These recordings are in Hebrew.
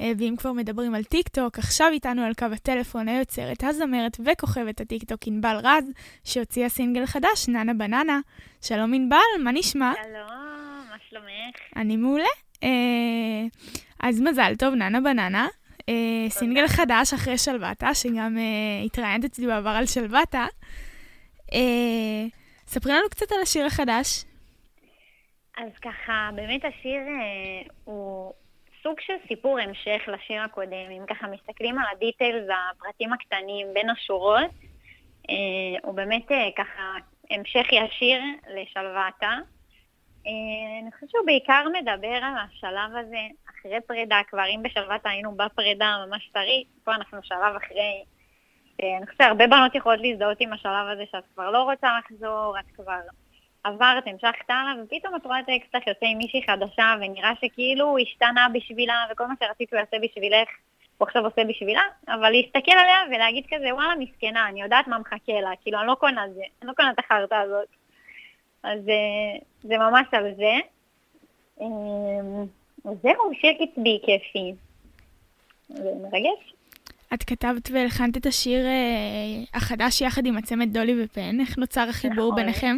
אה, ואם כבר מדברים על טיק טוק, עכשיו איתנו על קו הטלפון היוצרת, הזמרת וכוכבת הטיק טוק ענבל רז, שהוציאה סינגל חדש, ננה בננה. שלום ענבל, מה נשמע? שלום, מה שלומך? אני מעולה. אה, אז מזל טוב, ננה בננה. אה, סינגל חדש אחרי שלוותה, שגם התראיינת אצלי בעבר על שלוותה. ספרי לנו קצת על השיר החדש. אז ככה, באמת השיר הוא סוג של סיפור המשך לשיר הקודם. אם ככה מסתכלים על הדיטיילס, הפרטים הקטנים בין השורות, אה, הוא באמת אה, ככה המשך ישיר לשלוותה. אה, אני חושבת שהוא בעיקר מדבר על השלב הזה אחרי פרידה, כבר אם בשלוותה היינו בפרידה ממש טרי, פה אנחנו שלב אחרי. אני חושבת שהרבה בנות יכולות להזדהות עם השלב הזה שאת כבר לא רוצה לחזור, את כבר עברת, המשכת הלאה, ופתאום את רואה את האקסטרה שיוצא עם מישהי חדשה, ונראה שכאילו הוא השתנה בשבילה, וכל מה שרצית הוא יעשה בשבילך, הוא עכשיו עושה בשבילה, אבל להסתכל עליה ולהגיד כזה, וואלה, מסכנה, אני יודעת מה מחכה לה, כאילו, אני לא קונה את זה, אני לא קונה את החרטא הזאת. אז אה, זה ממש על זה. אה, זהו, שיר קצבי, כיפי. זה מרגש. את כתבת והלחנת את השיר אה, החדש יחד עם הצמד דולי ופן, איך נוצר החיבור נכון. ביניכם?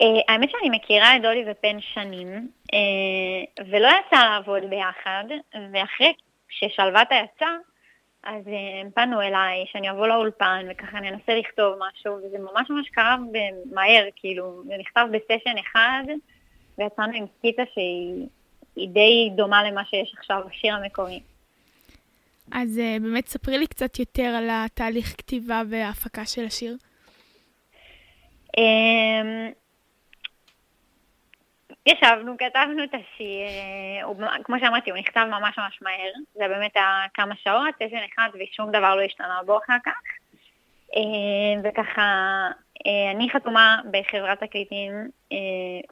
Uh, האמת שאני מכירה את דולי ופן שנים, uh, ולא יצא לעבוד ביחד, ואחרי ששלוותה יצא, אז uh, הם פנו אליי שאני אבוא לאולפן וככה ננסה לכתוב משהו, וזה ממש ממש קרה מהר, כאילו, זה נכתב בסשן אחד, ויצאנו עם סקיצה שהיא היא די דומה למה שיש עכשיו בשיר המקומי. אז אה, באמת ספרי לי קצת יותר על התהליך כתיבה וההפקה של השיר. ישבנו, כתבנו את השיר, אה, הוא, כמו שאמרתי, הוא נכתב ממש ממש מהר, זה באמת היה כמה שעות, סשן אחד ושום דבר לא השתנה בו אחר כך. אה, וככה, אה, אני חתומה בחברת תקליטים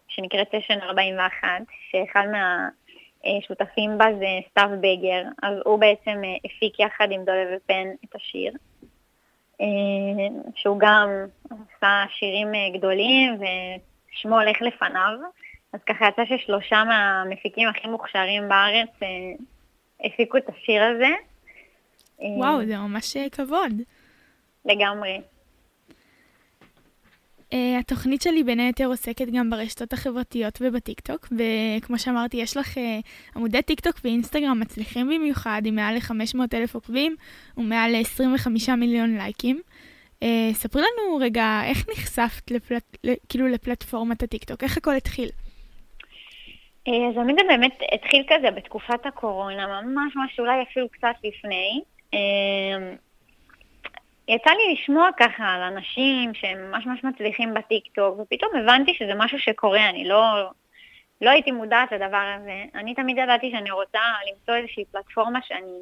שנקראת סשן 41, שאחד מהשותפים בה זה סתיו בגר, אז הוא בעצם הפיק יחד עם דולב ופן את השיר. שהוא גם עשה שירים גדולים ושמו הולך לפניו. אז ככה יצא ששלושה מהמפיקים הכי מוכשרים בארץ אה, הפיקו את השיר הזה. וואו, זה ממש אה, כבוד. לגמרי. אה, התוכנית שלי בין היתר עוסקת גם ברשתות החברתיות ובטיקטוק, וכמו שאמרתי, יש לך אה, עמודי טיקטוק ואינסטגרם מצליחים במיוחד, עם מעל ל-500 אלף עוקבים ומעל ל-25 מיליון לייקים. Uh, ספרי לנו רגע, איך נחשפת לפלט, כאילו לפלטפורמת הטיקטוק? איך הכל התחיל? אז תמיד זה באמת התחיל כזה בתקופת הקורונה, ממש ממש אולי אפילו קצת לפני. יצא לי לשמוע ככה על אנשים שהם ממש ממש מצליחים בטיקטוק, ופתאום הבנתי שזה משהו שקורה, אני לא, לא הייתי מודעת לדבר הזה. אני תמיד ידעתי שאני רוצה למצוא איזושהי פלטפורמה שאני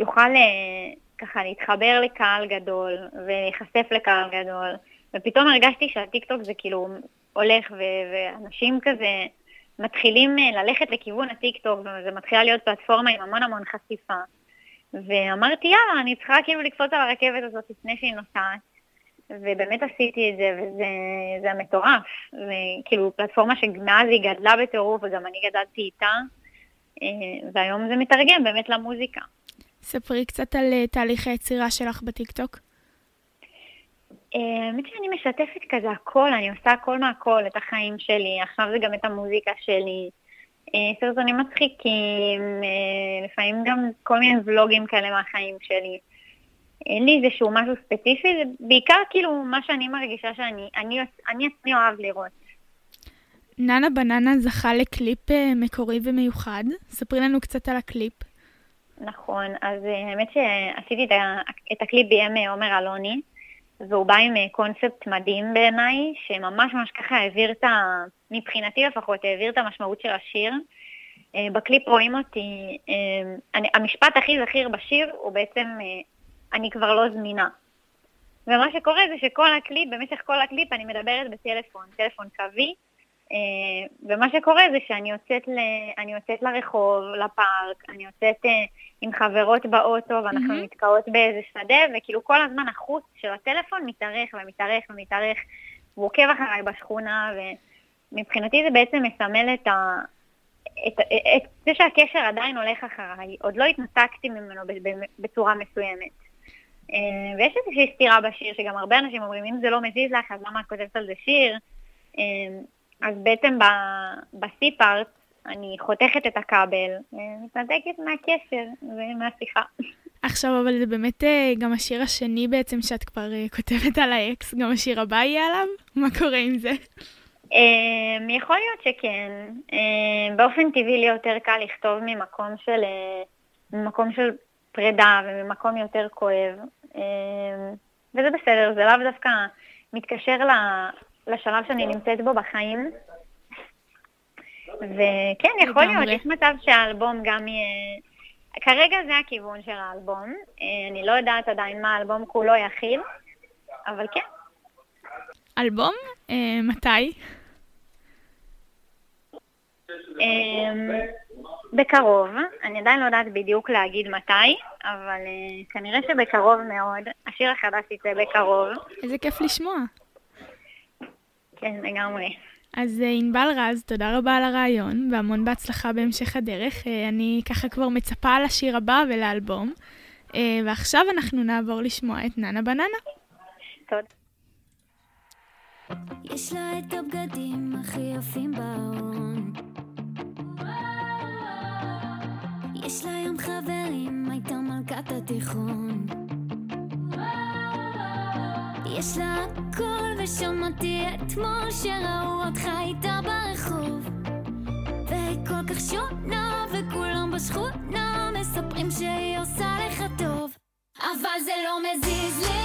אוכל אה, ככה להתחבר לקהל גדול ולהיחשף לקהל גדול, ופתאום הרגשתי שהטיקטוק זה כאילו הולך ו- ואנשים כזה מתחילים אה, lלכת לכיוון הטיקטוק, וזה מתחילה להיות פלטפורמה עם המון המון חשיפה. ואמרתי, יאללה, אני צריכה כאילו לקפוץ על הרכבת הזאת לפני שהיא נוסעת. ובאמת עשיתי את זה, וזה מטורף. וכאילו, פלטפורמה שמאז היא גדלה בטירוף, וגם אני גדלתי איתה, אה, והיום זה מתרגם באמת למוזיקה. ספרי קצת על אה, תהליך היצירה שלך בטיקטוק. אה, האמת שאני משתפת כזה הכל, אני עושה הכל מהכל, את החיים שלי, עכשיו זה גם את המוזיקה שלי. אה, סרטונים מצחיקים, אה, לפעמים גם כל מיני ולוגים כאלה מהחיים שלי. אין לי איזשהו משהו ספציפי, זה בעיקר כאילו מה שאני מרגישה שאני אני, אני עצמי אוהב לראות. ננה בננה זכה לקליפ מקורי ומיוחד. ספרי לנו קצת על הקליפ. נכון, אז האמת שעשיתי את הקליפ בבימוי עומר אלוני. והוא בא עם אה, קונספט מדהים בעיניי, שממש ממש ככה העביר את ה... מבחינתי לפחות, העביר את המשמעות של השיר. אה, בקליפ רואים אותי, אה, אני, המשפט הכי זכיר בשיר הוא בעצם, אני כבר לא זמינה. ומה שקורה זה שכל הקליפ, במשך כל הקליפ אני מדברת בטלפון, טלפון קווי, ומה שקורה זה שאני יוצאת, ל, אני יוצאת לרחוב, לפארק, אני יוצאת עם חברות באוטו ואנחנו mm-hmm. נתקעות באיזה שדה, וכאילו כל הזמן החוט של הטלפון מתארך ומתארך ומתארך, והוא עוקב אחריי בשכונה, ומבחינתי זה בעצם מסמל את, ה, את, את זה שהקשר עדיין הולך אחריי, עוד לא התנתקתי ממנו בצורה מסוימת. אה, ויש איזושהי סתירה בשיר, שגם הרבה אנשים אומרים, אם זה לא מזיז לך, אז למה את כותבת על זה שיר? אה, אז בעצם ב-C פארט אני חותכת את הכבל, ומתנתקת מהקשר ומהשיחה. עכשיו, אבל זה באמת גם השיר השני בעצם שאת כבר כותבת על האקס, גם השיר הבא יהיה עליו? מה קורה עם זה? Um, יכול להיות שכן. Um, באופן טבעי לי יותר קל לכתוב ממקום של, uh, ממקום של פרידה וממקום יותר כואב. Um, וזה בסדר, זה לאו דווקא מתקשר לשלב שאני נמצאת בו בחיים. וכן, יכול להיות, יש מצב שהאלבום גם יהיה... כרגע זה הכיוון של האלבום. אני לא יודעת עדיין מה האלבום כולו יכיל, אבל כן. אלבום? אה, מתי? אמ, בקרוב, אני עדיין לא יודעת בדיוק להגיד מתי, אבל uh, כנראה שבקרוב מאוד. השיר החדש יצא בקרוב. איזה כיף לשמוע. כן, לגמרי. אז uh, ענבל רז, תודה רבה על הרעיון, והמון בהצלחה בהמשך הדרך. Uh, אני ככה כבר מצפה לשיר הבא ולאלבום. Uh, ועכשיו אנחנו נעבור לשמוע את ננה בננה. תודה. יש לה את הבגדים הכי יפים בארון יש לה ים חברים, הייתה מלכת התיכון יש לה הכל ושמעתי אתמול שראו אותך איתה ברחוב. והיא כל כך שונה וכולם בשכונה מספרים שהיא עושה לך טוב. אבל זה לא מזיז לי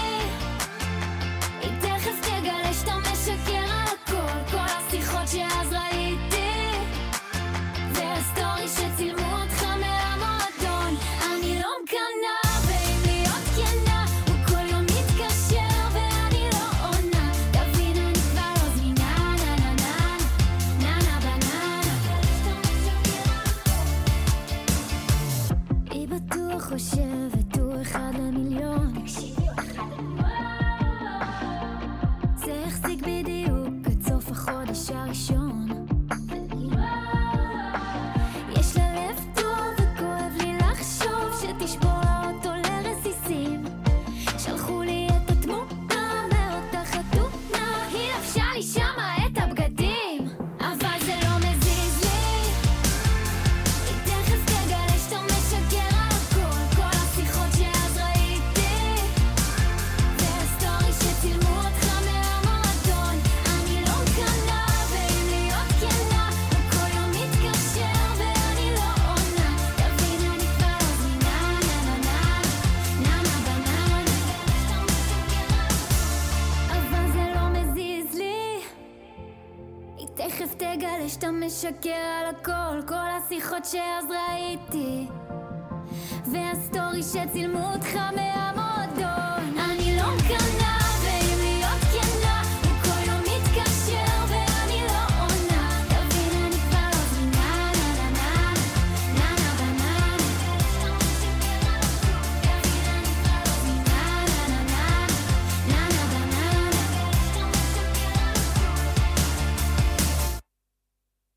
תכף תגלה שאתה משקר על הכל כל השיחות שאז ראיתי. והסטורי שצילמו אותך מהמועדון